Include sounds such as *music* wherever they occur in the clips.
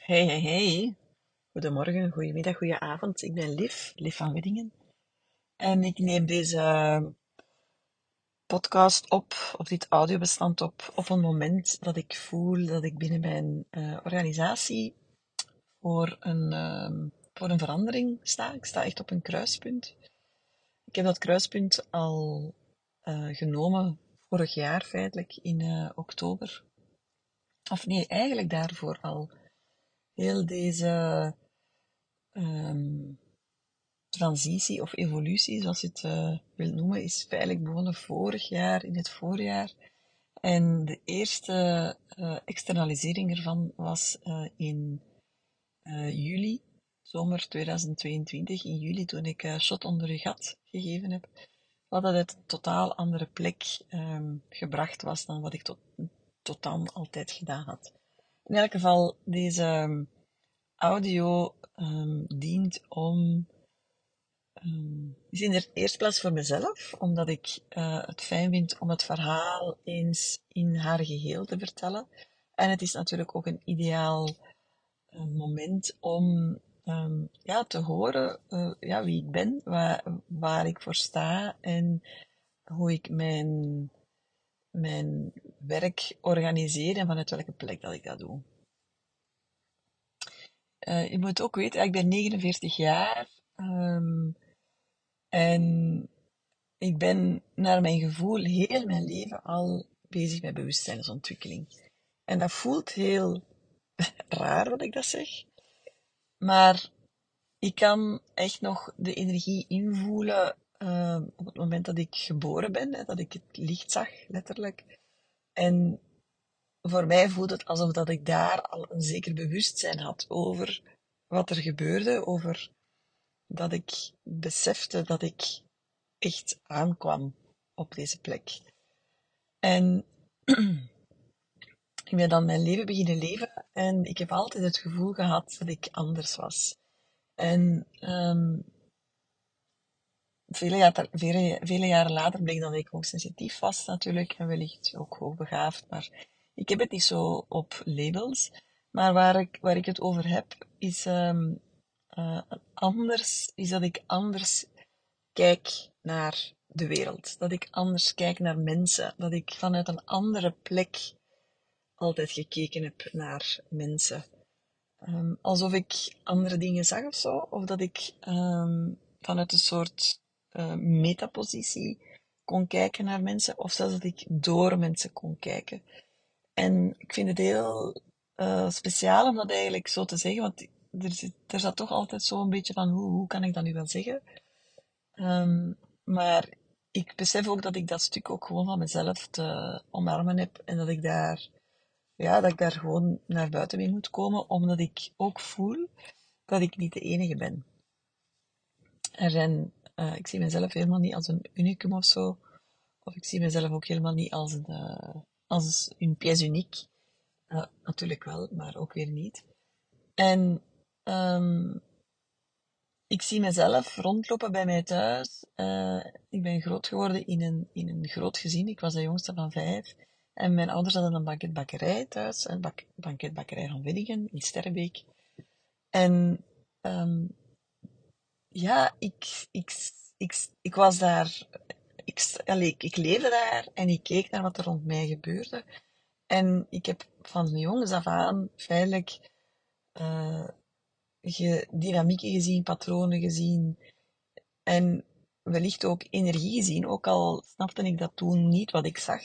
Hey, hey, hey. Goedemorgen, goedemiddag, goedenavond. Ik ben Liv, Liv van Weddingen. En ik neem deze podcast op, of dit audiobestand op, op een moment dat ik voel dat ik binnen mijn uh, organisatie voor een, uh, voor een verandering sta. Ik sta echt op een kruispunt. Ik heb dat kruispunt al uh, genomen vorig jaar feitelijk in uh, oktober. Of nee, eigenlijk daarvoor al heel deze um, transitie of evolutie, zoals je het uh, wilt noemen, is feitelijk begonnen vorig jaar, in het voorjaar. En de eerste uh, externalisering ervan was uh, in juli, zomer 2022, in juli, toen ik Shot onder je gat gegeven heb. Wat dat het totaal andere plek um, gebracht was dan wat ik tot, tot dan altijd gedaan had. In elk geval, deze audio um, dient om. Um, is in de eerste plaats voor mezelf, omdat ik uh, het fijn vind om het verhaal eens in haar geheel te vertellen. En het is natuurlijk ook een ideaal uh, moment om ja, te horen uh, ja, wie ik ben, waar ik voor sta en hoe ik mijn mijn werk organiseer en vanuit welke plek dat ik dat doe. Uh, je moet ook weten, ik ben 49 jaar um, en ik ben naar mijn gevoel heel mijn leven al bezig met bewustzijnsontwikkeling. En dat voelt heel *laughs* raar dat ik dat zeg, maar ik kan echt nog de energie invoelen uh, op het moment dat ik geboren ben, hè, dat ik het licht zag, letterlijk. En voor mij voelt het alsof dat ik daar al een zeker bewustzijn had over wat er gebeurde, over dat ik besefte dat ik echt aankwam op deze plek. En *clears throat* ik ben dan mijn leven beginnen leven en ik heb altijd het gevoel gehad dat ik anders was. En um, vele, jaar, vele, jaren later bleek dat ik hoogsensitief was natuurlijk en wellicht ook hoogbegaafd, maar ik heb het niet zo op labels. Maar waar ik, waar ik het over heb, is um, uh, anders, is dat ik anders kijk naar de wereld. Dat ik anders kijk naar mensen. Dat ik vanuit een andere plek altijd gekeken heb naar mensen. Um, alsof ik andere dingen zag of zo. Of dat ik um, vanuit een soort uh, metapositie kon kijken naar mensen, of zelfs dat ik door mensen kon kijken. En ik vind het heel uh, speciaal om dat eigenlijk zo te zeggen, want er, zit, er zat toch altijd zo een beetje van, hoe, hoe kan ik dat nu wel zeggen? Um, maar ik besef ook dat ik dat stuk ook gewoon van mezelf te omarmen heb en dat ik daar, ja, dat ik daar gewoon naar buiten mee moet komen, omdat ik ook voel dat ik niet de enige ben. Er zijn uh, ik zie mezelf helemaal niet als een unicum of zo. Of ik zie mezelf ook helemaal niet als een, uh, als een pièce unique. Uh, natuurlijk wel, maar ook weer niet. En um, ik zie mezelf rondlopen bij mij thuis. ik ben groot geworden in een, in een groot gezin. Ik was de jongste van vijf. En mijn ouders hadden een banketbakkerij thuis. Een bak banketbakkerij van Weddingen in Sterrebeek. En um, ja, ik, ik, ik, ik was daar, ik, allee, ik, leefde daar en ik keek naar wat er rond mij gebeurde. En ik heb van jongens af aan feitelijk uh, dynamieken gezien, patronen gezien en wellicht ook energie gezien, ook al snapte ik dat toen niet wat ik zag.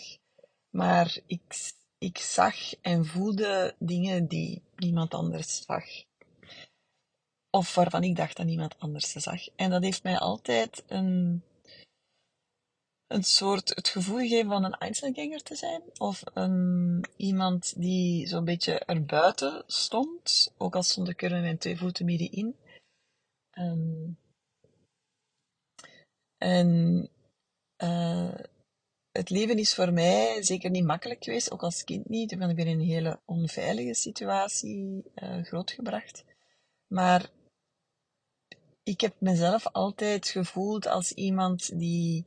Maar ik, ik zag en voelde dingen die niemand anders zag of waarvan ik dacht dat niemand anders ze zag. En dat heeft mij altijd een, een soort het gevoel gegeven van een Einzelganger te zijn. Of een, iemand die zo'n beetje erbuiten stond. Ook al stond ik er met mijn twee voeten middenin. Um, en uh, het leven is voor mij zeker niet makkelijk geweest, ook als kind niet. Want ik ben in een hele onveilige situatie uh, grootgebracht. Maar ik heb mezelf altijd gevoeld als iemand die.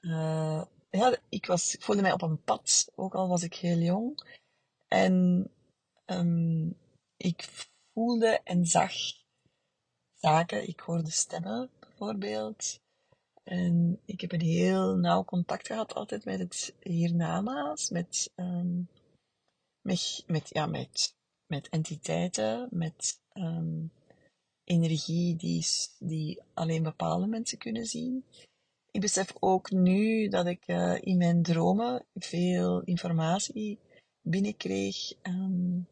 Uh, ja, ik, was, voelde mij op een pad, ook al was ik heel jong. En um, ik voelde en zag zaken. Ik hoorde stemmen, bijvoorbeeld. En ik heb een heel nauw contact gehad altijd met het hiernamaals, met, um, met, met, ja, met, met entiteiten, met um, energie die, die alleen bepaalde mensen kunnen zien. Ik besef ook nu dat ik uh, in mijn dromen veel informatie binnenkreeg. Um,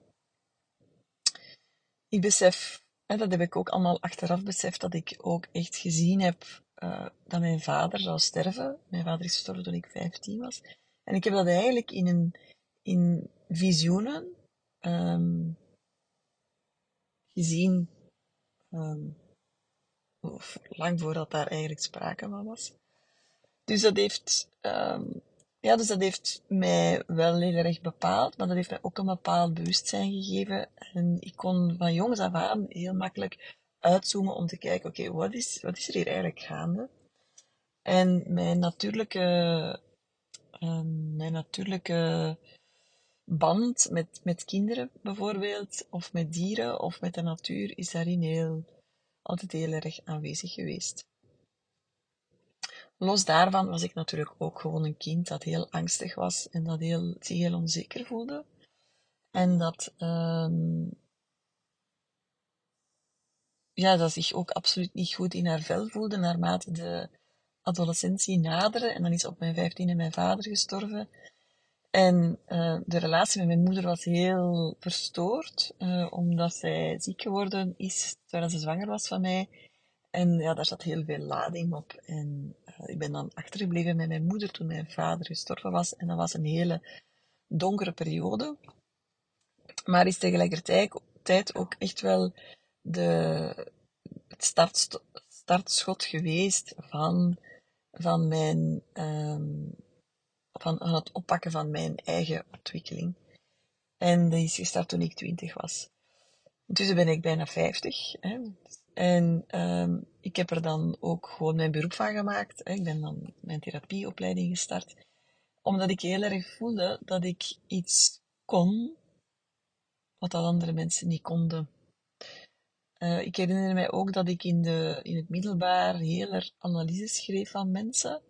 ik besef, en dat heb ik ook allemaal achteraf beseft, dat ik ook echt gezien heb uh, dat mijn vader zou sterven. Mijn vader is gestorven toen ik 15 was. En ik heb dat eigenlijk in, een, in visioenen um, gezien, um, lang voordat daar eigenlijk sprake van was. Dus dat heeft, um, ja, dus dat heeft mij wel heel erg bepaald, maar dat heeft mij ook een bepaald bewustzijn gegeven. En ik kon van jongs af aan heel makkelijk uitzoomen om te kijken, oké, wat, is, wat is er hier eigenlijk gaande? En mijn natuurlijke, um, mijn natuurlijke band met, met kinderen bijvoorbeeld, of met dieren, of met de natuur, is daarin heel, altijd heel erg aanwezig geweest. Los daarvan was ik natuurlijk ook gewoon een kind dat heel angstig was en dat heel, zich heel onzeker voelde. En dat, um, ja, dat zich ook absoluut niet goed in haar vel voelde naarmate de adolescentie naderde. En dan is op mijn vijftiende mijn vader gestorven. En uh, de relatie met mijn moeder was heel verstoord, uh, omdat zij ziek geworden is terwijl ze zwanger was van mij. En ja, daar zat heel veel lading op. En uh, ik ben dan achtergebleven met mijn moeder toen mijn vader gestorven was. En dat was een hele donkere periode. Maar is tegelijkertijd ook echt wel de, het start, startschot geweest van, van mijn, um, van het oppakken van mijn eigen ontwikkeling. En dat is gestart toen ik twintig was. Intussen ben ik bijna vijftig. En um, ik heb er dan ook gewoon mijn beroep van gemaakt. Hè. Ik ben dan mijn therapieopleiding gestart. Omdat ik heel erg voelde dat ik iets kon wat dat andere mensen niet konden. Uh, ik herinner mij ook dat ik in, de, in het middelbaar heel erg analyses schreef van mensen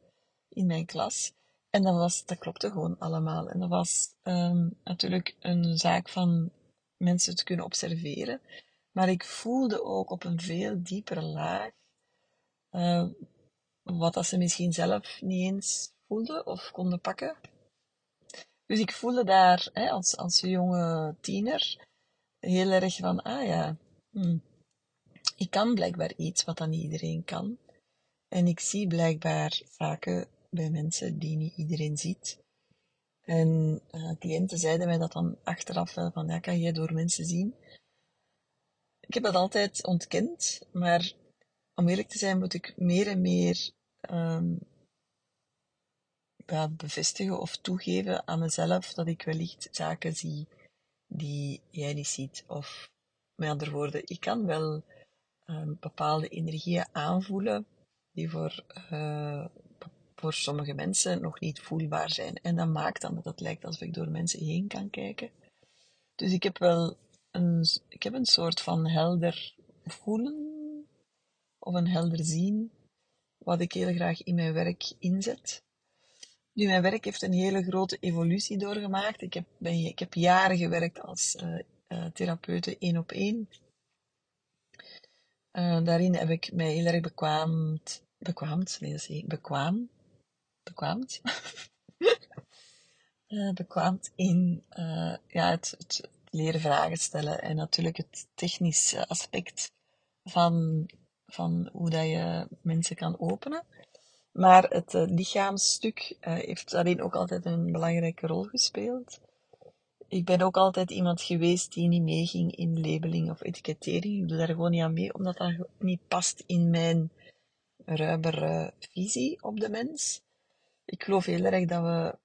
in mijn klas. En dat, was, dat klopte gewoon allemaal. En dat was um, natuurlijk een zaak van mensen te kunnen observeren. Maar ik voelde ook op een veel diepere laag uh, wat dat ze misschien zelf niet eens voelden of konden pakken. Dus ik voelde daar hè, als, als jonge tiener heel erg van, ah ja, hm, ik kan blijkbaar iets wat dan iedereen kan. En ik zie blijkbaar zaken bij mensen die niet iedereen ziet. En uh, cliënten zeiden mij dat dan achteraf wel van, ja, kan jij door mensen zien? Ik heb dat altijd ontkend, maar om eerlijk te zijn moet ik meer en meer um, bevestigen of toegeven aan mezelf dat ik wellicht zaken zie die jij niet ziet. Of met andere woorden, ik kan wel um, bepaalde energieën aanvoelen die voor, uh, voor sommige mensen nog niet voelbaar zijn. En dat maakt dan dat het lijkt alsof ik door mensen heen kan kijken. Dus ik heb wel een, ik heb een soort van helder voelen of een helder zien, wat ik heel graag in mijn werk inzet. Nu, mijn werk heeft een hele grote evolutie doorgemaakt. Ik heb, ben, ik heb jaren gewerkt als uh, uh, therapeute één op één. Uh, daarin heb ik mij heel erg bekwaamd, bekwaamd, nee, dat is bekwaam, bekwaamd, uh, *laughs* bekwaamd in uh, ja, het, het, leren vragen stellen en natuurlijk het technische aspect van, van hoe dat je mensen kan openen. Maar het lichaamsstuk heeft daarin ook altijd een belangrijke rol gespeeld ik ben ook altijd iemand geweest die niet meeging in labeling of etikettering. Ik doe daar gewoon niet aan mee, omdat dat niet past in mijn ruimere visie op de mens. Ik geloof heel erg dat we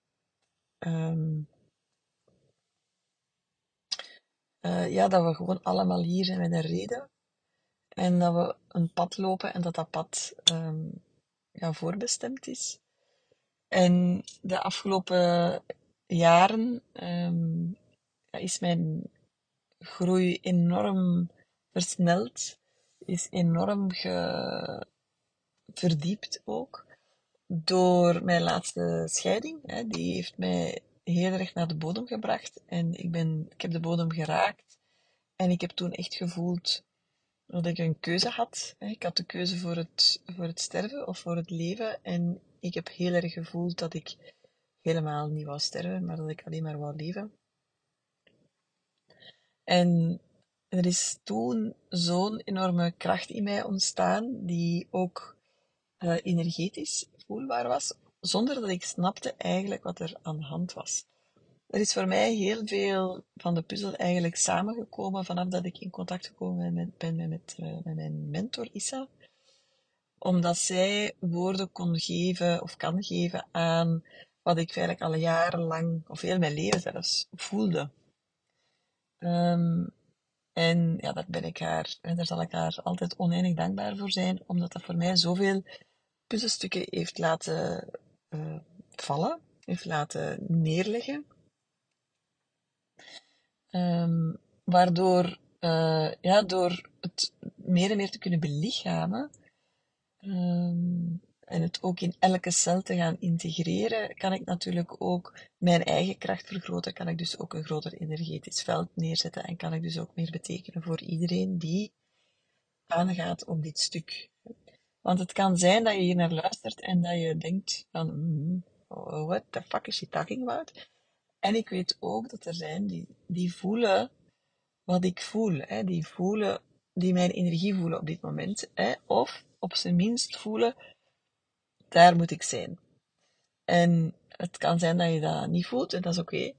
um, uh, ja, dat we gewoon allemaal hier zijn met een reden. En dat we een pad lopen en dat dat pad um, ja, voorbestemd is. En de afgelopen jaren um, is mijn groei enorm versneld, is enorm ge, verdiept ook door mijn laatste scheiding. Hè. Die heeft mij heel erg naar de bodem gebracht en ik, ben, ik heb de bodem geraakt. En ik heb toen echt gevoeld dat ik een keuze had. Ik had de keuze voor het, voor het sterven of voor het leven. En ik heb heel erg gevoeld dat ik helemaal niet wou sterven, maar dat ik alleen maar wou leven. En er is toen zo'n enorme kracht in mij ontstaan, die ook uh, energetisch voelbaar was, zonder dat ik snapte eigenlijk wat er aan de hand was. Er is voor mij heel veel van de puzzel eigenlijk samengekomen vanaf dat ik in contact gekomen ben met, ben met, mijn mentor Issa. Omdat zij woorden kon geven of kan geven aan wat ik eigenlijk al jarenlang, of heel mijn leven zelfs, voelde. Um, en ja, daar ben ik haar, daar zal ik haar altijd oneindig dankbaar voor zijn, omdat dat voor mij zoveel puzzelstukken heeft laten uh, vallen, heeft laten neerleggen. Um, waardoor, uh, ja, door het meer en meer te kunnen belichamen, um, en het ook in elke cel te gaan integreren, kan ik natuurlijk ook mijn eigen kracht vergroten, kan ik dus ook een groter energetisch veld neerzetten en kan ik dus ook meer betekenen voor iedereen die aangaat op dit stuk. Want het kan zijn dat je hier naar luistert en dat je denkt van, mm, what the fuck is she talking about? En ik weet ook dat er zijn die, die voelen wat ik voel, hè? die voelen, die mijn energie voelen op dit moment, hè? of op zijn minst voelen daar moet ik zijn. En het kan zijn dat je dat niet voelt, en dat is oké.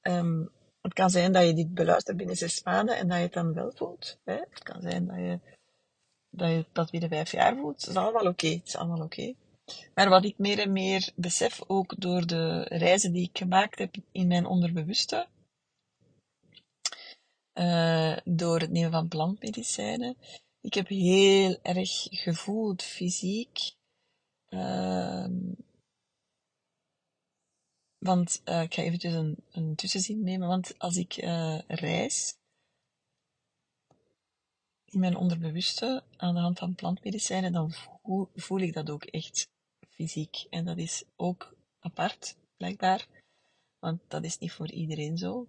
Ehm, het kan zijn dat je dit beluistert binnen zes maanden en dat je het dan wel voelt. Hè? Het kan zijn dat je, dat je dat binnen vijf jaar voelt. Is allemaal oké. Is allemaal oké. Maar wat ik meer en meer besef, ook door de reizen die ik gemaakt heb in mijn onderbewuste, uh, door het nemen van plantmedicijnen, ik heb heel erg gevoeld, fysiek, Um, want uh, ik ga eventjes een, een tussenzin nemen. Want als ik uh, reis in mijn onderbewuste aan de hand van plantmedicijnen, dan voel, ik dat ook echt fysiek. En dat is ook apart, blijkbaar. Want dat is niet voor iedereen zo.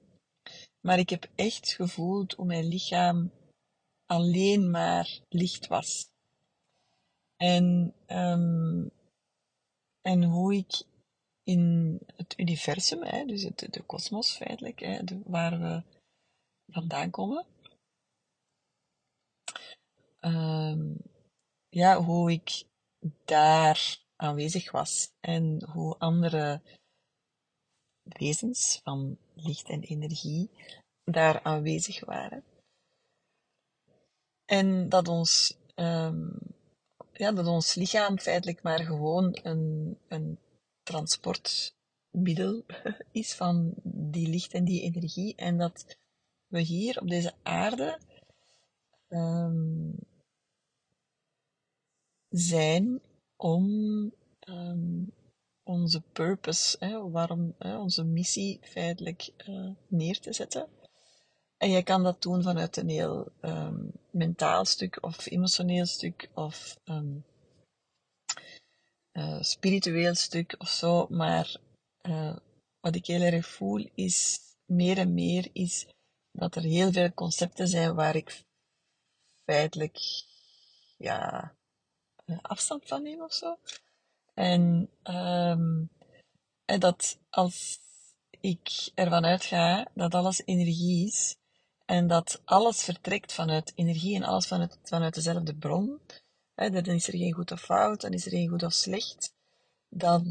Maar ik heb echt gevoeld hoe mijn lichaam alleen maar licht was. En, um, en hoe ik in het universum, hè, dus het, de kosmos feitelijk, hè, waar we vandaan komen, um, ja, hoe ik daar aanwezig was en hoe andere wezens van licht en energie daar aanwezig waren. En dat ons um, ja, dat ons lichaam feitelijk maar gewoon een, een transportmiddel *laughs* is van die licht en die energie. En dat we hier op deze aarde um, zijn om um, onze purpose, hè, waarom, hè, onze missie feitelijk uh, neer te zetten. En je kan dat doen vanuit een heel um, mentaal stuk of emotioneel stuk of uh, spiritueel stuk of zo. Maar uh, wat ik heel erg voel is meer en meer is dat er heel veel concepten zijn waar ik feitelijk ja, afstand van neem of zo. En, um, en dat als ik ervan uitga dat alles energie is, en dat alles vertrekt vanuit energie en alles vanuit, vanuit dezelfde bron. Hè, dan is er geen goed of fout, dan is er geen goed of slecht. Dan,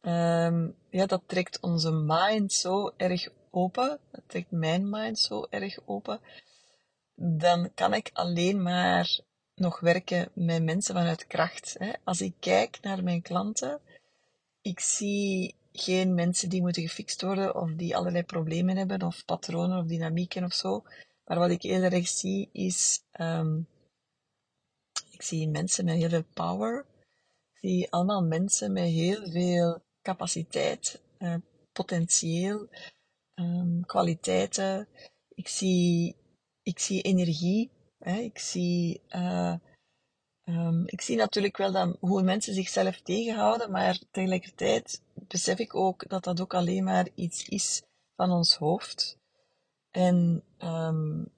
um, ja, dat trekt onze mind zo erg open. Dat trekt mijn mind zo erg open. Dan kan ik alleen maar nog werken met mensen vanuit kracht. Hè. Als ik kijk naar mijn klanten, ik zie geen mensen die moeten gefixt worden of die allerlei problemen hebben of patronen of dynamieken of zo. Maar wat ik heel erg zie is, um, ik zie mensen met heel veel power. Ik zie allemaal mensen met heel veel capaciteit, uh, potentieel, um, kwaliteiten. Ik zie, ik zie energie. Hè? Ik, zie, uh, um, ik zie natuurlijk wel dan hoe mensen zichzelf tegenhouden, maar tegelijkertijd besef ik ook dat dat ook alleen maar iets is van ons hoofd. En um,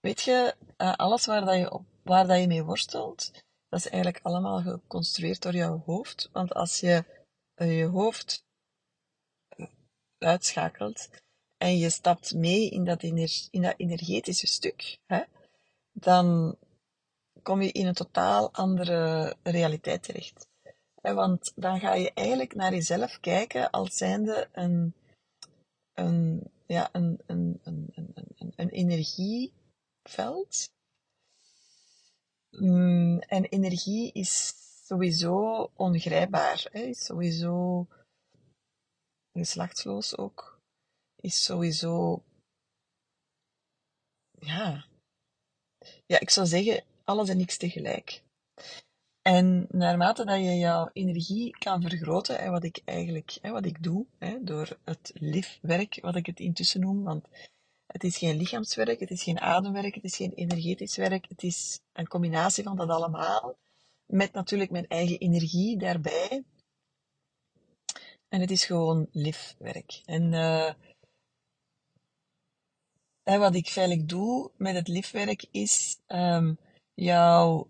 weet je, uh, alles waar, dat je, op, waar dat je mee worstelt, dat is eigenlijk allemaal geconstrueerd door jouw hoofd. Want als je uh, je hoofd uitschakelt en je stapt mee in dat, in dat energetische stuk, hè, dan kom je in een totaal andere realiteit terecht. Want dan ga je eigenlijk naar jezelf kijken als zijnde een, een, ja, een, een, een, een, een energieveld. Mm, en energie is sowieso ongrijpbaar, hè? is sowieso geslachtsloos ook, is sowieso, ja, ja, ik zou zeggen, alles en niks tegelijk. En naarmate dat je jouw energie kan vergroten, en wat ik eigenlijk wat ik doe, door het liftwerk, wat ik het intussen noem, want het is geen lichaamswerk, het is geen ademwerk, het is geen energetisch werk, het is een combinatie van dat allemaal, met natuurlijk mijn eigen energie daarbij. En het is gewoon liftwerk. En uh, en wat ik feitelijk doe met het liftwerk is um, jouw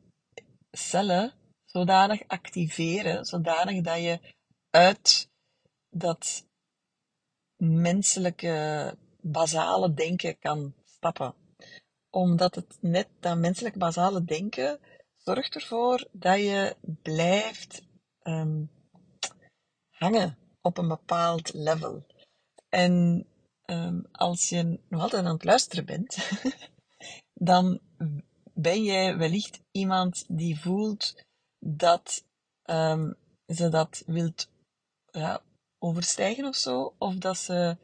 cellen zodanig activeren, zodanig dat je uit dat menselijke basale denken kan stappen. Omdat het net dat menselijke basale denken zorgt ervoor dat je blijft um, hangen op een bepaald level. En um, als je nog altijd aan het luisteren bent, *laughs* dan ben jij wellicht iemand die voelt dat um, ze dat wilt ja, overstijgen of zo, of dat ze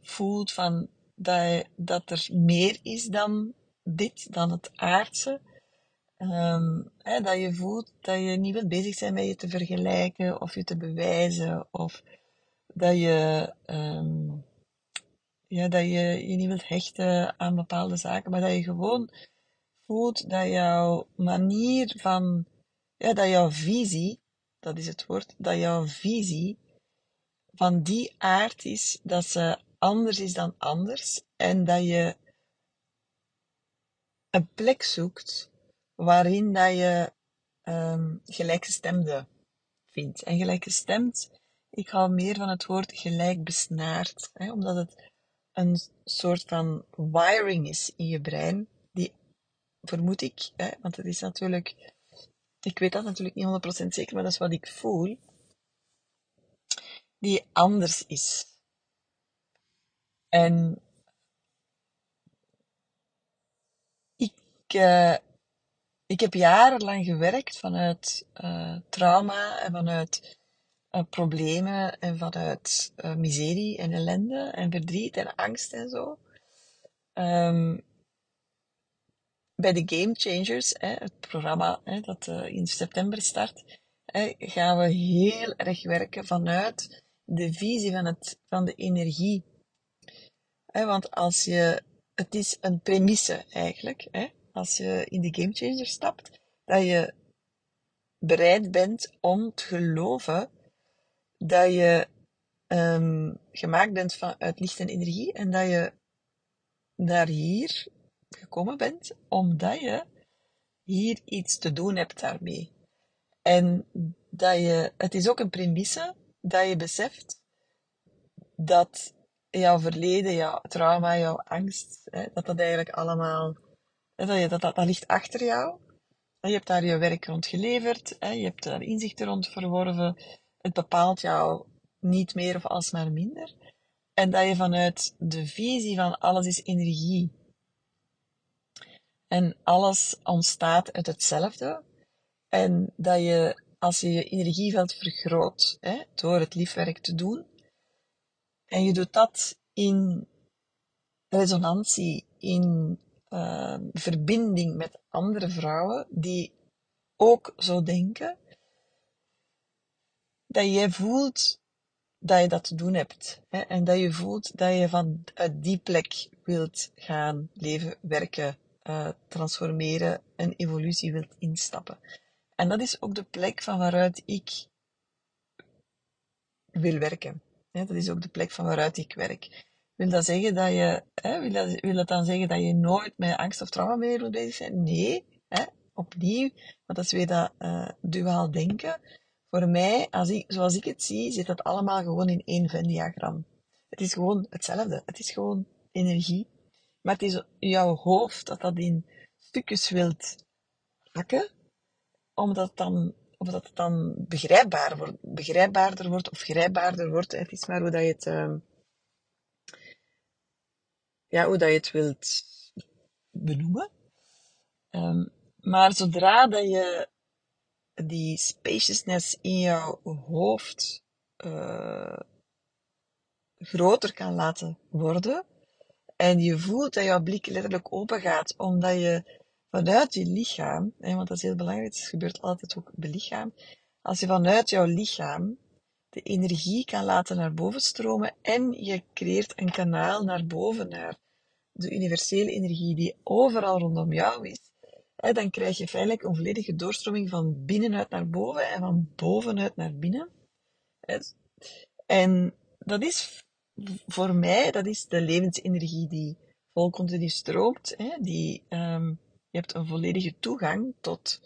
voelt van dat, dat er meer is dan dit, dan het aardse. Um, hè, dat je voelt dat je niet wilt bezig zijn met je te vergelijken of je te bewijzen, of dat je, ja, dat je je niet wilt hechten aan bepaalde zaken, maar dat je gewoon voelt dat jouw manier van, ja, dat jouw visie, dat is het woord, dat jouw visie van die aard is dat ze anders is dan anders en dat je een plek zoekt waarin dat je um, gelijkgestemde vindt. En gelijkgestemd, ik hou meer van het woord gelijkbesnaard, hè, omdat het een soort van wiring is in je brein, die vermoed ik, hè, want het is natuurlijk, ik weet dat natuurlijk niet 100% zeker, maar dat is wat ik voel, die anders is. En ik, uh, ik heb jarenlang gewerkt vanuit uh, trauma en vanuit uh, problemen en vanuit miserie en ellende en verdriet en angst en zo. Um, bij de Game Changers, hè, het programma hè, dat uh, in september start, hè, gaan we heel erg werken vanuit de visie van, het, van de energie. Want als je, het is een premisse eigenlijk, als je in de Game Changers stapt, dat je bereid bent om te geloven dat je um, gemaakt bent van, uit licht en energie en dat je daar hier gekomen bent omdat je hier iets te doen hebt daarmee. En dat je, het is ook een premisse dat je beseft dat jouw verleden, jouw trauma, jouw angst, hè, dat dat eigenlijk allemaal, dat, je, dat, dat, dat ligt achter jou. Je hebt daar je werk rond geleverd, hè, je hebt daar inzichten rond verworven. Het bepaalt jou niet meer of alsmaar minder. En dat je vanuit de visie van alles is energie en alles ontstaat uit hetzelfde. En dat je, als je je energieveld vergroot, hè, door het liefwerk te doen, en je doet dat in resonantie, in uh, verbinding met andere vrouwen die ook zo denken, dat jij voelt dat je dat te doen hebt. Hè? En dat je voelt dat je vanuit die plek wilt gaan leven, werken, uh, transformeren, een evolutie wilt instappen. En dat is ook de plek van waaruit ik wil werken. Dat is ook de plek van waaruit ik werk. Wil dat zeggen dat je, hè, wil, dat, wil dat dan zeggen dat je nooit met angst of trauma meer bezig zijn? Nee, hè? opnieuw, want dat is weer dat uh, duaal denken. Voor mij, als ik, zoals ik het zie, zit dat allemaal gewoon in één Venn-diagram. Het is gewoon hetzelfde. Het is gewoon energie. Maar het is jouw hoofd dat dat in stukjes wilt hakken, omdat het dan, omdat het dan begrijpbaar wordt, begrijpbaarder wordt of grijpbaarder wordt. Het is maar hoe dat je het, uh, ja, hoe dat je het wilt benoemen. Um, maar zodra dat je die spaciousness in jouw hoofd uh, groter kan laten worden, en je voelt dat jouw blik letterlijk open gaat, omdat je vanuit je lichaam, hè, want dat is heel belangrijk, het gebeurt altijd ook bij lichaam, als je vanuit jouw lichaam de energie kan laten naar boven stromen en je creëert een kanaal naar boven, naar de universele energie die overal rondom jou is, dan krijg je feitelijk een volledige doorstroming van binnenuit naar boven en van bovenuit naar binnen. En dat is voor mij, dat is de levensenergie die vol continu stroomt. Die, um, je hebt een volledige toegang tot,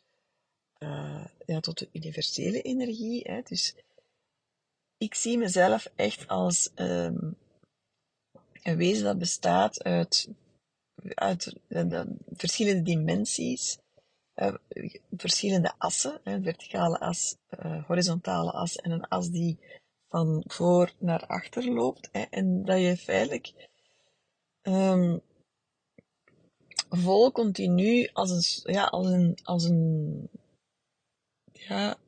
uh, ja, tot de universele energie. Hè. Dus ik zie mezelf echt als um, een wezen dat bestaat uit uit de, verschillende dimensies, uh, verschillende assen, een verticale as, uh, horizontale as en een as die van voor naar achter loopt. Hè, en dat je feitelijk um, vol continu als een, ja, als een, als een, ja,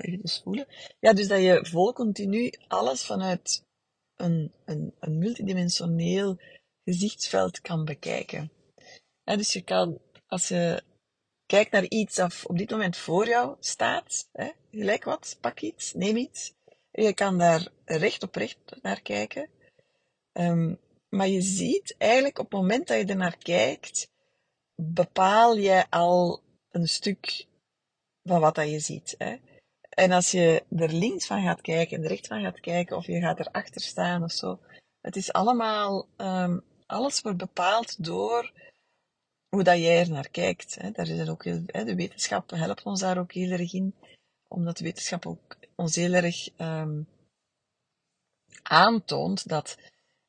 even dus voelen. Ja, dus dat je vol continu alles vanuit een, een, een multidimensioneel gezichtsveld kan bekijken. dus je kan, als je kijkt naar iets dat op dit moment voor jou staat, hè, gelijk wat, pak iets, neem iets. Je kan daar recht op recht naar kijken. Um, maar je ziet eigenlijk op het moment dat je er naar kijkt, bepaal je al een stuk van wat dat je ziet. Hè. En als je er links van gaat kijken en rechts van gaat kijken, of je gaat erachter staan of zo, het is allemaal um, alles wordt bepaald door hoe dat jij er naar kijkt. Hè. Daar is ook heel, hè, de wetenschap helpt ons daar ook heel erg in, omdat de wetenschap ook ons heel erg um, aantoont dat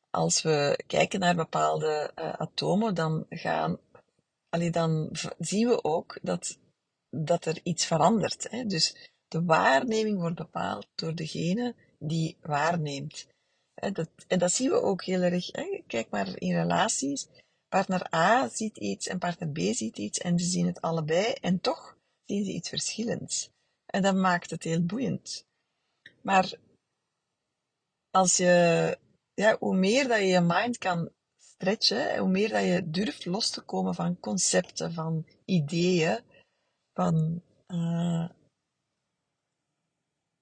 als we kijken naar bepaalde uh, atomen, dan gaan, allee, dan zien we ook dat, dat er iets verandert. Hè. Dus de waarneming wordt bepaald door degene die waarneemt. Dat, en dat zien we ook heel erg. Hè. Kijk maar in relaties. Partner A ziet iets en partner B ziet iets en ze zien het allebei en toch zien ze iets verschillends. En dat maakt het heel boeiend. Maar als je, hoe meer dat je je mind kan stretchen, hoe meer dat je durft los te komen van concepten, van ideeën, van uh,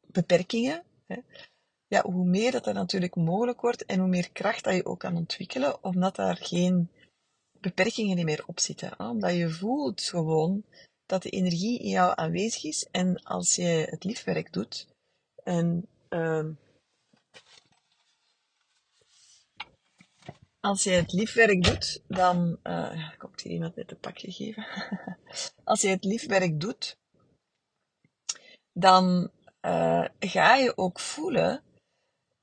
beperkingen, hè, ja, hoe meer dat er natuurlijk mogelijk wordt en hoe meer kracht dat je ook kan ontwikkelen, omdat daar geen beperkingen meer op zitten. Omdat je voelt gewoon dat de energie in jou aanwezig is en als je het liefwerk doet en uh, als je het liefwerk doet, dan uh, komt hier iemand net een pakje geven. *laughs* als je het liefwerk doet, dan uh, ga je ook voelen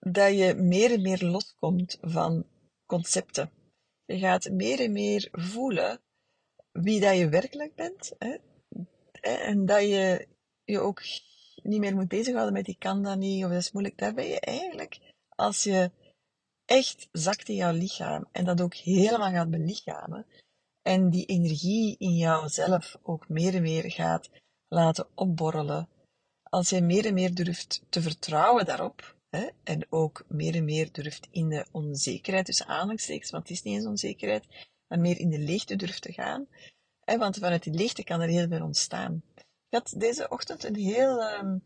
dat je meer en meer loskomt van concepten. Je gaat meer en meer voelen wie dat je werkelijk bent. Hè? En dat je je ook niet meer moet bezighouden met die kan dat niet, of dat is moeilijk. Daar ben je eigenlijk, als je echt zakt in jouw lichaam en dat ook helemaal gaat belichamen, en die energie in jouzelf ook meer en meer gaat laten opborrelen, als je meer en meer durft te vertrouwen daarop, En ook meer en meer durft in de onzekerheid, dus aanhalingstekens, want het is niet eens onzekerheid, maar meer in de leegte durft te gaan. Hè? Want vanuit die leegte kan er heel veel ontstaan. Ik had deze ochtend een heel um,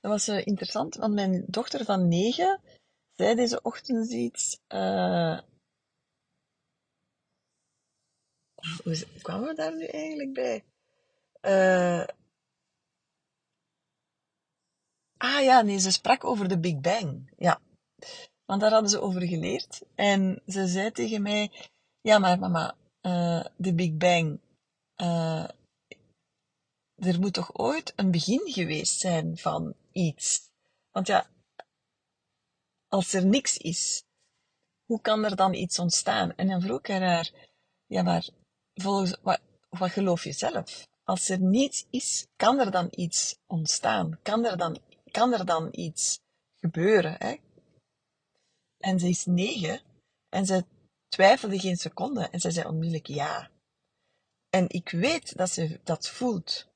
dat was uh, interessant, want mijn dochter van negen zei deze ochtend iets. Uh, hoe kwamen we daar nu eigenlijk bij? Uh, ah ja, nee, ze sprak over de Big Bang. Ja, want daar hadden ze over geleerd. En ze zei tegen mij: Ja, maar mama, uh, de Big Bang. Uh, er moet toch ooit een begin geweest zijn van iets? Want ja, als er niks is, hoe kan er dan iets ontstaan? En dan vroeg ik haar: Ja, maar volgens wat, wat geloof je zelf? Als er niets is, kan er dan iets ontstaan? Kan er dan, kan er dan iets gebeuren? Hè? En ze is negen en ze twijfelde geen seconde en ze zei onmiddellijk ja. En ik weet dat ze dat voelt.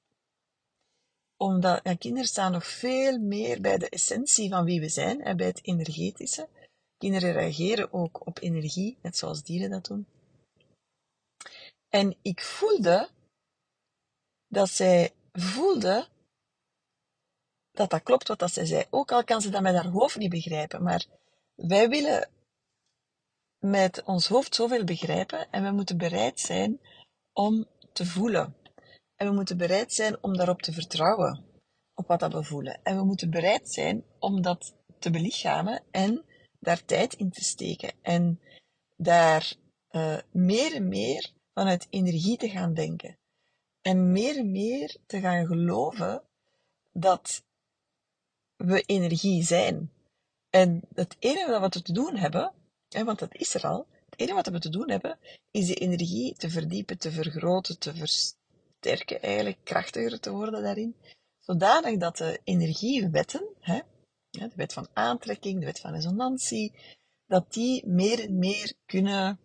Omdat kinderen staan nog veel meer bij de essentie van wie we zijn en bij het energetische. Kinderen reageren ook op energie, net zoals dieren dat doen. En ik voelde dat zij voelde dat dat klopt wat zij zei. Ook al kan ze dat met haar hoofd niet begrijpen, maar wij willen met ons hoofd zoveel begrijpen en we moeten bereid zijn om te voelen. En we moeten bereid zijn om daarop te vertrouwen, op wat dat we voelen. En we moeten bereid zijn om dat te belichamen en daar tijd in te steken. En daar uh, meer en meer vanuit energie te gaan denken. En meer en meer te gaan geloven dat we energie zijn. En het enige wat we te doen hebben, hè, want dat is er al, het enige wat we te doen hebben, is die energie te verdiepen, te vergroten, te versterken, eigenlijk krachtiger te worden daarin, zodanig dat de energiewetten, hè, de wet van aantrekking, de wet van resonantie, dat die meer en meer kunnen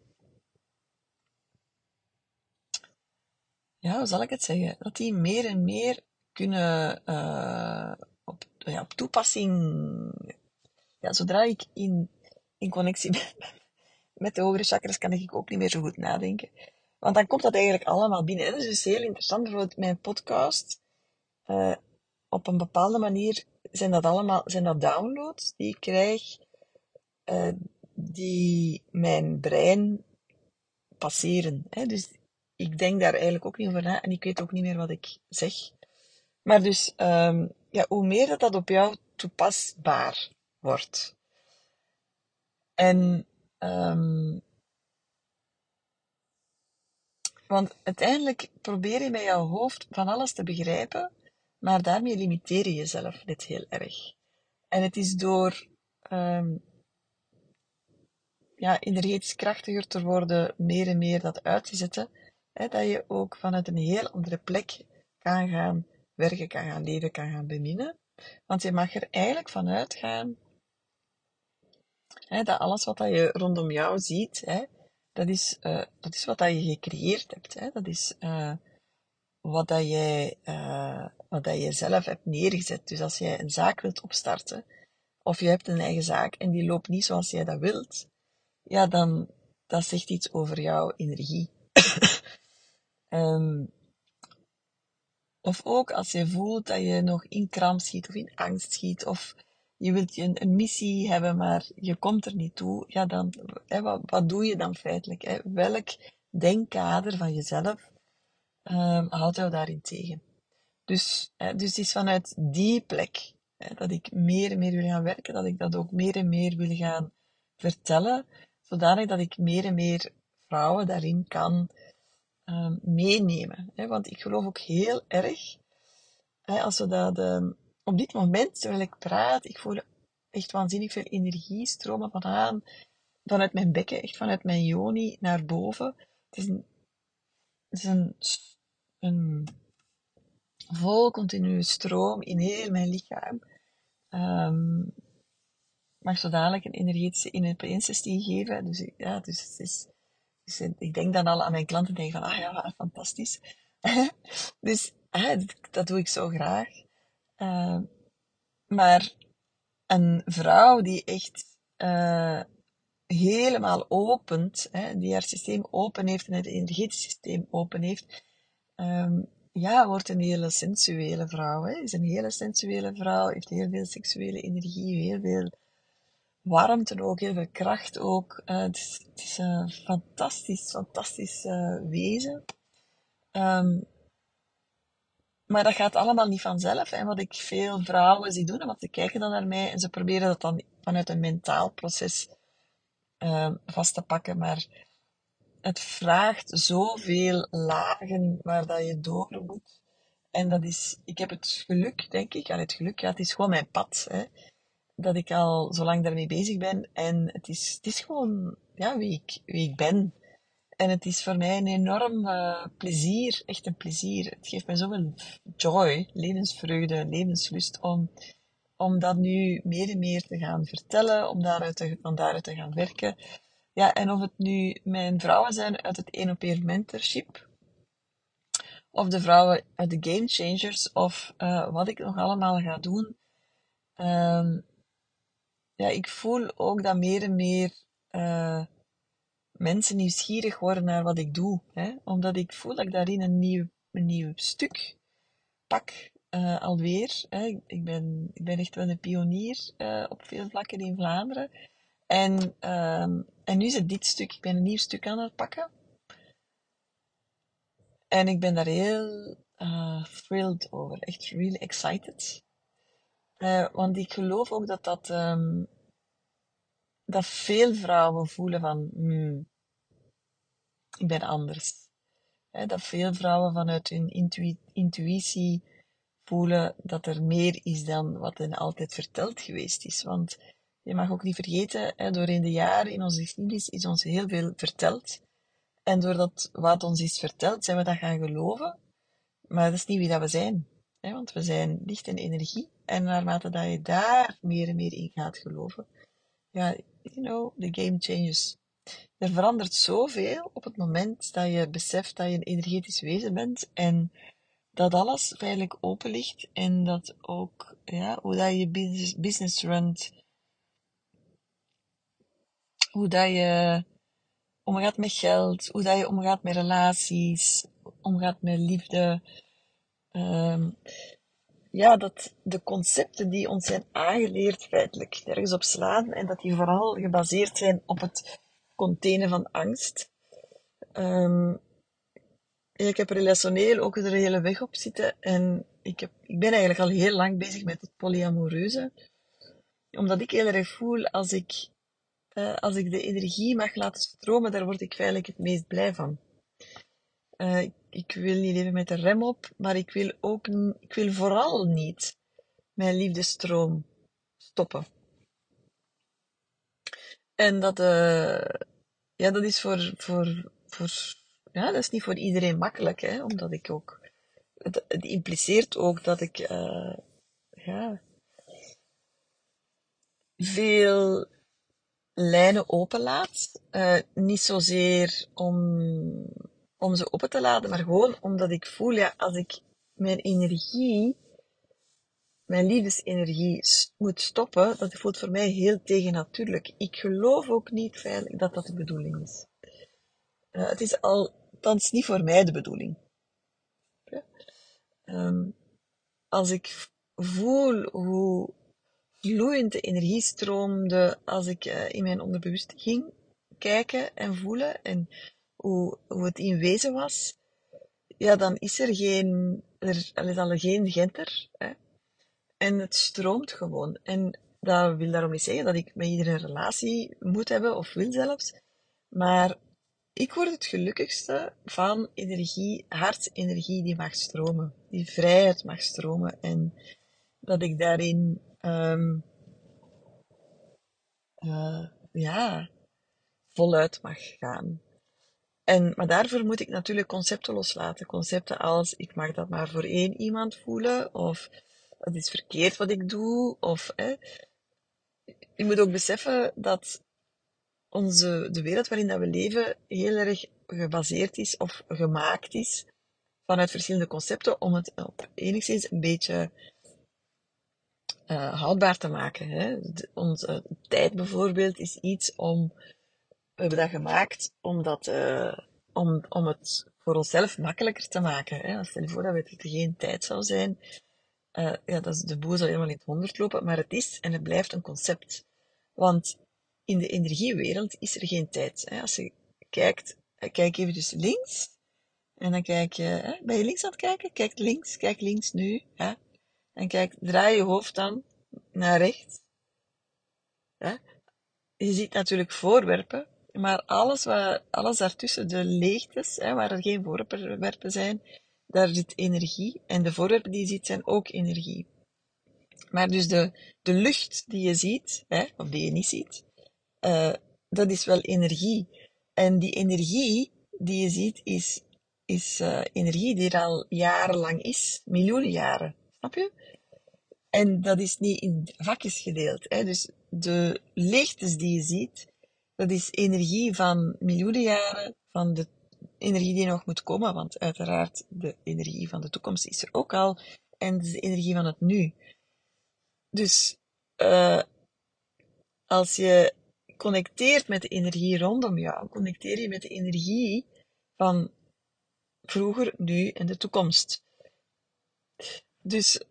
ja, hoe zal ik het zeggen? Dat die meer en meer kunnen uh, op, toepassing, ja, zodra ik in, in connectie ben *laughs* met de hogere chakras, kan ik ook niet meer zo goed nadenken. Want dan komt dat eigenlijk allemaal binnen. Dat is dus heel interessant. Bijvoorbeeld mijn podcast, uh, op een bepaalde manier zijn dat allemaal zijn dat downloads die ik krijg, uh, die mijn brein passeren. Hè? Dus ik denk daar eigenlijk ook niet over na en ik weet ook niet meer wat ik zeg. Maar dus, um, ja, hoe meer dat op jou toepasbaar wordt. En, um, want uiteindelijk probeer je met jouw hoofd van alles te begrijpen, maar daarmee limiteer je jezelf net heel erg. En het is door um, ja, krachtiger te worden, meer en meer dat uit te zetten, Hè, dat je ook vanuit een heel andere plek kan gaan werken, kan gaan leven, kan gaan beminnen. Want je mag er eigenlijk vanuit gaan hè, dat alles wat dat je rondom jou ziet, hè, dat, is, uh, dat is wat dat je gecreëerd hebt. Hè. Dat is uh, wat, dat jij, uh, wat dat je zelf hebt neergezet. Dus als jij een zaak wilt opstarten, of je hebt een eigen zaak en die loopt niet zoals jij dat wilt, ja, dan dat zegt iets over jouw energie. Um, *coughs* of ook als je voelt dat je nog in kramp schiet of in angst schiet, of je wilt een, een missie hebben, maar je komt er niet toe, ja, dan, hè, wat, wat doe je dan feitelijk? Hè? Welk denkkader van jezelf um, houdt jou daarin tegen? Dus, hè, dus het is vanuit die plek hè, dat ik meer en meer wil gaan werken, dat ik dat ook meer en meer wil gaan vertellen, zodanig dat ik meer en meer vrouwen daarin kan um, meenemen. Hè? Want ik geloof ook heel erg, hè, als we dat uh, op dit moment, terwijl ik praat, ik voel echt waanzinnig veel energie stromen vanaan, vanuit mijn bekken, echt vanuit mijn joni naar boven. Het is een, is een, een vol continue stroom in heel mijn lichaam. Um, mag zo dadelijk een energetische ineensestie geven. Dus ja, dus het is dus eh, ik denk dan al aan mijn klanten en denk van, ah ja, fantastisch. *laughs* dus dat doe ik zo graag. Uh, maar een vrouw die echt uh, helemaal opent, hè, die haar systeem open heeft en het energetisch systeem open heeft, um, ja, wordt een hele sensuele vrouw. Hè. Is een hele sensuele vrouw, heeft heel veel seksuele energie, heel veel warmte ook, veel kracht ook. Uh, het is, een fantastisch, fantastisch uh, wezen. Um, maar dat gaat allemaal niet vanzelf. En wat ik veel vrouwen zie doen, want ze kijken dan naar mij en ze proberen dat dan vanuit een mentaal proces uh, vast te pakken. Maar het vraagt zoveel lagen waar dat je door moet. En dat is, ik heb het geluk, denk ik, ja, het geluk, ja, het is gewoon mijn pad. Hè, dat ik al zo lang daarmee bezig ben. En het is, het is gewoon ja, wie, ik, wie ik ben. En het is voor mij een enorm uh, plezier, echt een plezier. Het geeft mij zoveel joy, levensvreugde, levenslust om, om dat nu meer en meer te gaan vertellen, om daaruit te, van daaruit te gaan werken. Ja, en of het nu mijn vrouwen zijn uit het één op één mentorship, of de vrouwen uit de Game Changers, of uh, wat ik nog allemaal ga doen. Um, ja, ik voel ook dat meer en meer uh, mensen nieuwsgierig worden naar wat ik doe. Hè? Omdat ik voel dat ik daarin een nieuw, een nieuw stuk pak uh, alweer. Hè? Ik, ben, ik ben echt wel een pionier uh, op veel vlakken in Vlaanderen. En, uh, en nu is het dit stuk. Ik ben een nieuw stuk aan het pakken. En ik ben daar heel thrilled over. Echt really excited. Uh, want ik geloof ook dat dat um, dat veel vrouwen voelen van, hmm, ik ben anders. dat veel vrouwen vanuit hun intuïtie voelen dat er meer is dan wat hen altijd verteld geweest is. Want je mag ook niet vergeten, door in de jaren in onze geschiedenis is ons heel veel verteld. En doordat wat ons is verteld, zijn we dat gaan geloven. Maar dat is niet wie dat we zijn. want we zijn licht en energie. En naarmate dat je daar meer en meer in gaat geloven, ja, you know, the game changes. Er verandert zoveel op het moment dat je beseft dat je een energetisch wezen bent en dat alles feitelijk open ligt en dat ook, ja, hoe dat je business, runt, hoe dat je omgaat met geld, hoe dat je omgaat met relaties, omgaat met liefde, um, ja, dat de concepten die ons zijn aangeleerd feitelijk ergens op slaan en dat die vooral gebaseerd zijn op het containen van angst. Um, ik heb relationeel ook er een hele weg op zitten en ik, heb, ik ben eigenlijk al heel lang bezig met het polyamoreuze. Omdat ik heel erg voel, als ik, uh, als ik de energie mag laten stromen, daar word ik feitelijk het meest blij van. Ik wil niet leven met de rem op, maar ik wil ook, ik wil vooral niet mijn liefdestroom stoppen. En dat, uh, ja, dat is voor, voor, voor, ja, dat is niet voor iedereen makkelijk, hè, omdat ik ook, het, impliceert ook dat ik, uh, ja, veel lijnen openlaat. Uh, niet zozeer om om ze open te laden, maar gewoon omdat ik voel, ja, als ik mijn energie, mijn liefdesenergie moet stoppen, dat voelt voor mij heel tegennatuurlijk. Ik geloof ook niet veilig dat dat de bedoeling is. Uh, het is althans niet voor mij de bedoeling. Ja? Um, als ik voel hoe vloeiend de energie stroomde als ik uh, in mijn onderbewust ging kijken en voelen en hoe, het in wezen was, ja, dan is er geen, er, is al geen gender. Hè? En het stroomt gewoon. En dat wil daarom niet zeggen dat ik met iedereen een relatie moet hebben, of wil zelfs. Maar ik word het gelukkigste van energie, hartsenergie die mag stromen. Die vrijheid mag stromen. En dat ik daarin, um, uh, ja, voluit mag gaan. En, maar daarvoor moet ik natuurlijk concepten loslaten. Concepten als, ik mag dat maar voor één iemand voelen, of het is verkeerd wat ik doe, of, hè. Je moet ook beseffen dat onze, de wereld waarin dat we leven heel erg gebaseerd is, of gemaakt is, vanuit verschillende concepten, om het op enigszins een beetje uh, houdbaar te maken. Hè. onze tijd bijvoorbeeld is iets om we hebben dat gemaakt omdat, uh, om, om het voor onszelf makkelijker te maken. Hè. Stel je voor dat het geen tijd zou zijn. Uh, ja, dat de boel zou helemaal in het honderd lopen, maar het is en het blijft een concept. Want in de energiewereld is er geen tijd. Hè. Als je kijkt, eh, kijk even dus links, en dan kijk je, hè, ben je links aan het kijken? Kijk links, kijk links nu. Hè? En kijk, draai je hoofd dan naar rechts. Hè? Je ziet natuurlijk voorwerpen, maar alles, wat, alles daartussen, de leegtes, hè, waar er geen voorwerpen zijn, daar zit energie. En de voorwerpen die je ziet, zijn ook energie. Maar dus de, de lucht die je ziet, hè, of die je niet ziet, uh, dat is wel energie. En die energie die je ziet, is, is uh, energie die er al jarenlang is, miljoenen jaren. Snap je? En dat is niet in vakjes gedeeld. Hè? Dus de leegtes die je ziet, dat is energie van miljoenen jaren, van de energie die nog moet komen, want uiteraard de energie van de toekomst is er ook al, en de energie van het nu. Dus uh, als je connecteert met de energie rondom jou, connecteer je met de energie van vroeger, nu en de toekomst. Dus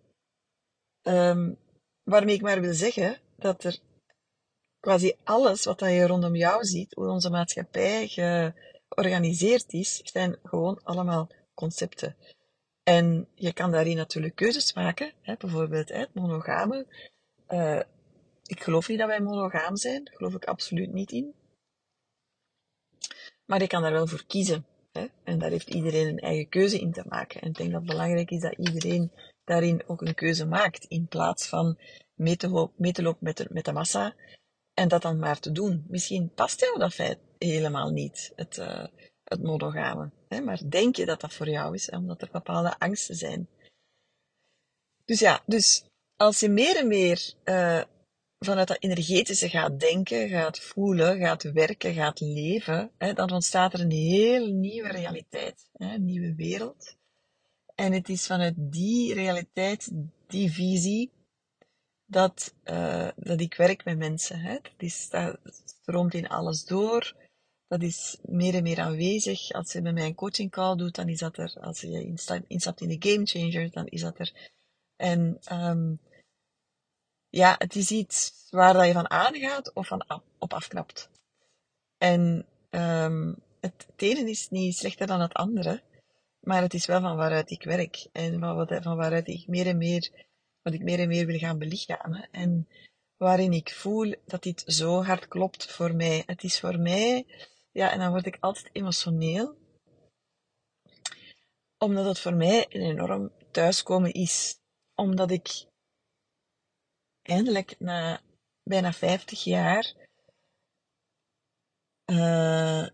um, waarmee ik maar wil zeggen dat er quasi alles wat je rondom jou ziet, hoe onze maatschappij georganiseerd is, zijn gewoon allemaal concepten. En je kan daarin natuurlijk keuzes maken, hè, bijvoorbeeld hè, monogame. Uh, ik geloof niet dat wij monogaam zijn, daar geloof ik absoluut niet in. Maar je kan daar wel voor kiezen. Hè? En daar heeft iedereen een eigen keuze in te maken. En ik denk dat het belangrijk is dat iedereen daarin ook een keuze maakt, in plaats van mee te, lopen met de, met de massa en dat dan maar te doen. Misschien past jou dat feit helemaal niet, het, uh, het monogame. Hè? Maar denk je dat dat voor jou is, omdat er bepaalde angsten zijn. Dus ja, dus als je meer en meer uh, vanuit dat energetische gaat denken, gaat voelen, gaat werken, gaat leven, hè, dan ontstaat er een heel nieuwe realiteit, hè, een nieuwe wereld. En het is vanuit die realiteit, die visie, dat, uh, dat ik werk met mensen. Hè. Dat, is, stroomt in alles door. Dat is meer en meer aanwezig. Als je met mij een coaching call doet, dan is dat er. Als je instapt in de game changer, dan is dat er. En um, ja, het is iets waar dat je van aangaat of van op afknapt. En um, het, het ene is niet slechter dan het andere, maar het is wel van waaruit ik werk en van waaruit ik meer en meer, wat ik meer en meer wil gaan belichamen. En waarin ik voel dat dit zo hard klopt voor mij. Het is voor mij, ja, en dan word ik altijd emotioneel, omdat het voor mij een enorm thuiskomen is. Omdat ik eindelijk na bijna 50 jaar uh,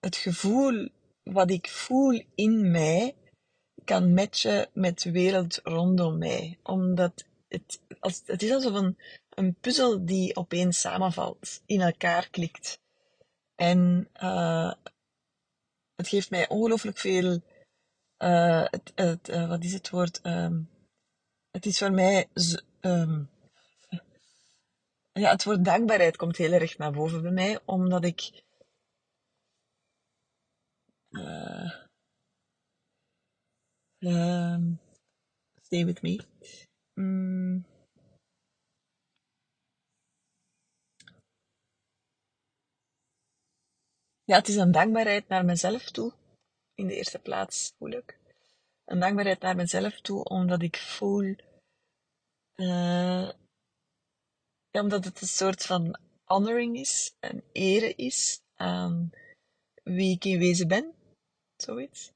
het gevoel wat ik voel in mij kan matchen met de wereld rondom mij. Omdat het, als, het is alsof een, een puzzel die opeens samenvalt, in elkaar klikt. En uh, het geeft mij ongelooflijk veel. Uh, het, het, uh, wat is het woord? Um, het is voor mij. Um, ja, het woord dankbaarheid komt heel erg naar boven bij mij, omdat ik. Um, stay with me. Mm. Ja, het is een dankbaarheid naar mezelf toe. In de eerste plaats, voel ik. Een dankbaarheid naar mezelf toe, omdat ik voel uh, ja, omdat het een soort van honoring is, een ere is aan wie ik in wezen ben, zoiets.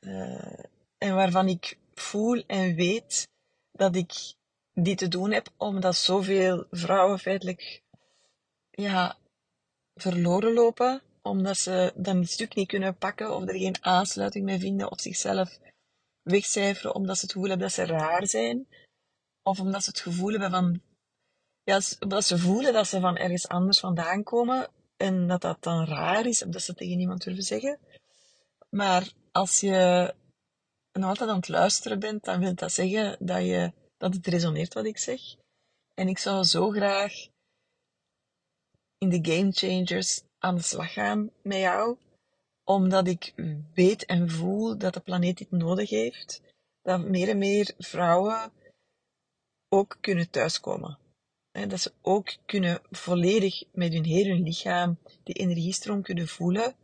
Uh, en waarvan ik voel en weet dat ik die te doen heb, omdat zoveel vrouwen feitelijk ja, verloren lopen, omdat ze dan het stuk niet kunnen pakken of er geen aansluiting mee vinden of zichzelf wegcijferen omdat ze het gevoel hebben dat ze raar zijn, of omdat ze het gevoel hebben van ja, omdat ze voelen dat ze van ergens anders vandaan komen en dat dat dan raar is, omdat ze tegen niemand durven zeggen. Maar als je nog altijd aan het luisteren bent, dan wil dat zeggen dat, je, dat het resoneert wat ik zeg. En ik zou zo graag in de Game Changers aan de slag gaan met jou, omdat ik weet en voel dat de planeet dit nodig heeft, dat meer en meer vrouwen ook kunnen thuiskomen. En dat ze ook kunnen volledig met hun hele lichaam die energiestroom kunnen voelen,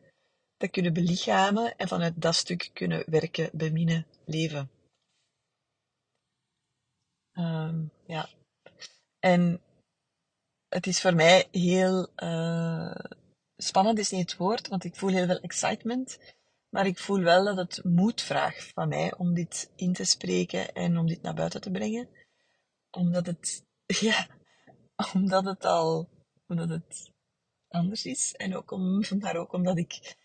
dat kunnen belichamen en vanuit dat stuk kunnen werken, beminnen, leven. Ehm, ja. En het is voor mij heel uh, spannend, is niet het woord, want ik voel heel veel excitement. Maar ik voel wel dat het moed vraagt van mij om dit in te spreken en om dit naar buiten te brengen. Omdat het, *laughs* ja, omdat het al, omdat het anders is. En ook om, *laughs* maar ook omdat ik,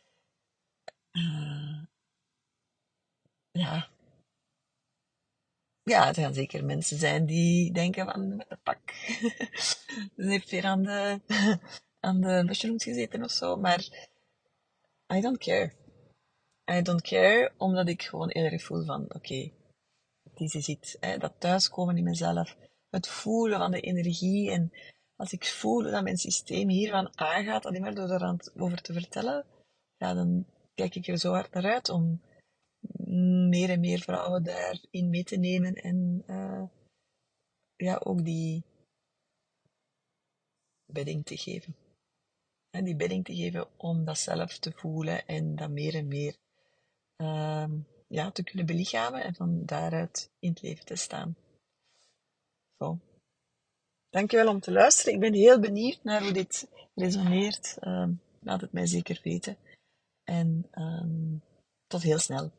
uh, ja, ja, er gaan zeker mensen zijn die denken van, met de pak. *laughs* Ze heeft weer aan de, *laughs* aan de mushrooms gezeten of zo, maar I don't care. I don't care, omdat ik gewoon heel voel van, oké, okay, het is iets, hè, dat thuiskomen in mezelf, het voelen van de energie en als ik voel dat mijn systeem hiervan aangaat, alleen maar door er over te vertellen, ja, dan kijk ik er zo hard naar uit om meer en meer vrouwen daarin mee te nemen en uh, ja, ook die bedding te geven. En die bedding te geven om dat zelf te voelen en dat meer en meer uh, ja, te kunnen belichamen en van daaruit in het leven te staan. Zo. Dankjewel om te luisteren. Ik ben heel benieuwd naar hoe dit resoneert. Uh, laat het mij zeker weten. En um, tot heel snel.